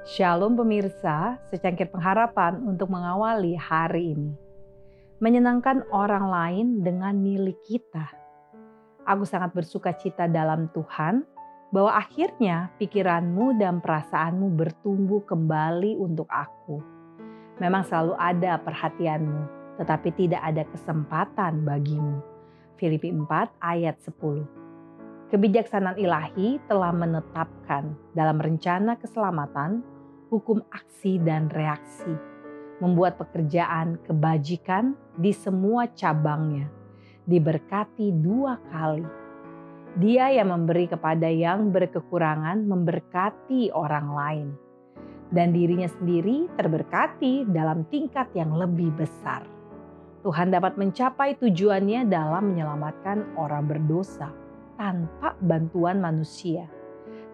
Shalom pemirsa, secangkir pengharapan untuk mengawali hari ini. Menyenangkan orang lain dengan milik kita. Aku sangat bersuka cita dalam Tuhan bahwa akhirnya pikiranmu dan perasaanmu bertumbuh kembali untuk aku. Memang selalu ada perhatianmu, tetapi tidak ada kesempatan bagimu. Filipi 4 ayat 10. Kebijaksanaan ilahi telah menetapkan dalam rencana keselamatan hukum aksi dan reaksi, membuat pekerjaan kebajikan di semua cabangnya diberkati dua kali. Dia yang memberi kepada yang berkekurangan memberkati orang lain, dan dirinya sendiri terberkati dalam tingkat yang lebih besar. Tuhan dapat mencapai tujuannya dalam menyelamatkan orang berdosa tanpa bantuan manusia,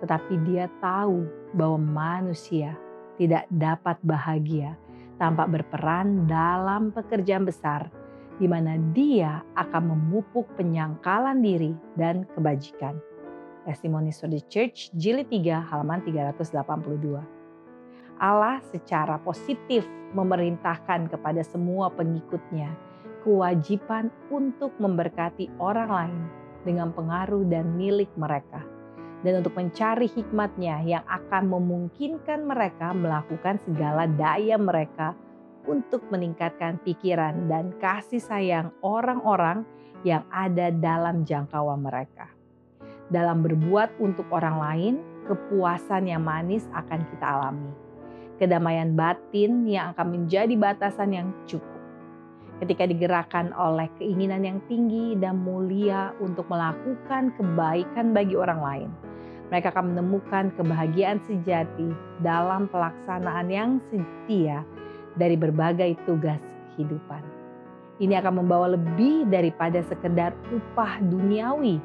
tetapi Dia tahu bahwa manusia tidak dapat bahagia tanpa berperan dalam pekerjaan besar di mana dia akan memupuk penyangkalan diri dan kebajikan. Testimonies for the Church jilid 3 halaman 382. Allah secara positif memerintahkan kepada semua pengikutnya kewajiban untuk memberkati orang lain dengan pengaruh dan milik mereka dan untuk mencari hikmatnya yang akan memungkinkan mereka melakukan segala daya mereka untuk meningkatkan pikiran dan kasih sayang orang-orang yang ada dalam jangkauan mereka. Dalam berbuat untuk orang lain, kepuasan yang manis akan kita alami. Kedamaian batin yang akan menjadi batasan yang cukup. Ketika digerakkan oleh keinginan yang tinggi dan mulia untuk melakukan kebaikan bagi orang lain, mereka akan menemukan kebahagiaan sejati dalam pelaksanaan yang setia dari berbagai tugas kehidupan. Ini akan membawa lebih daripada sekedar upah duniawi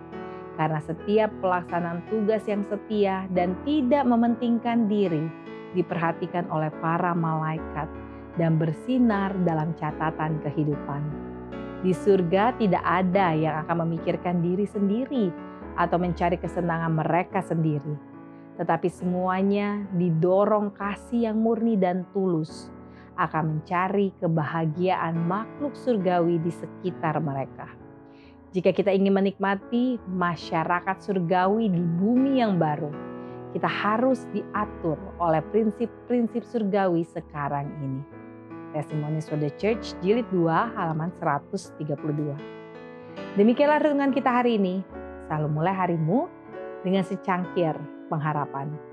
karena setiap pelaksanaan tugas yang setia dan tidak mementingkan diri diperhatikan oleh para malaikat dan bersinar dalam catatan kehidupan. Di surga tidak ada yang akan memikirkan diri sendiri, atau mencari kesenangan mereka sendiri, tetapi semuanya didorong kasih yang murni dan tulus akan mencari kebahagiaan makhluk surgawi di sekitar mereka. Jika kita ingin menikmati masyarakat surgawi di bumi yang baru, kita harus diatur oleh prinsip-prinsip surgawi sekarang ini. Testimonies for the Church jilid 2 halaman 132. Demikianlah renungan kita hari ini. Selalu mulai harimu dengan secangkir pengharapan.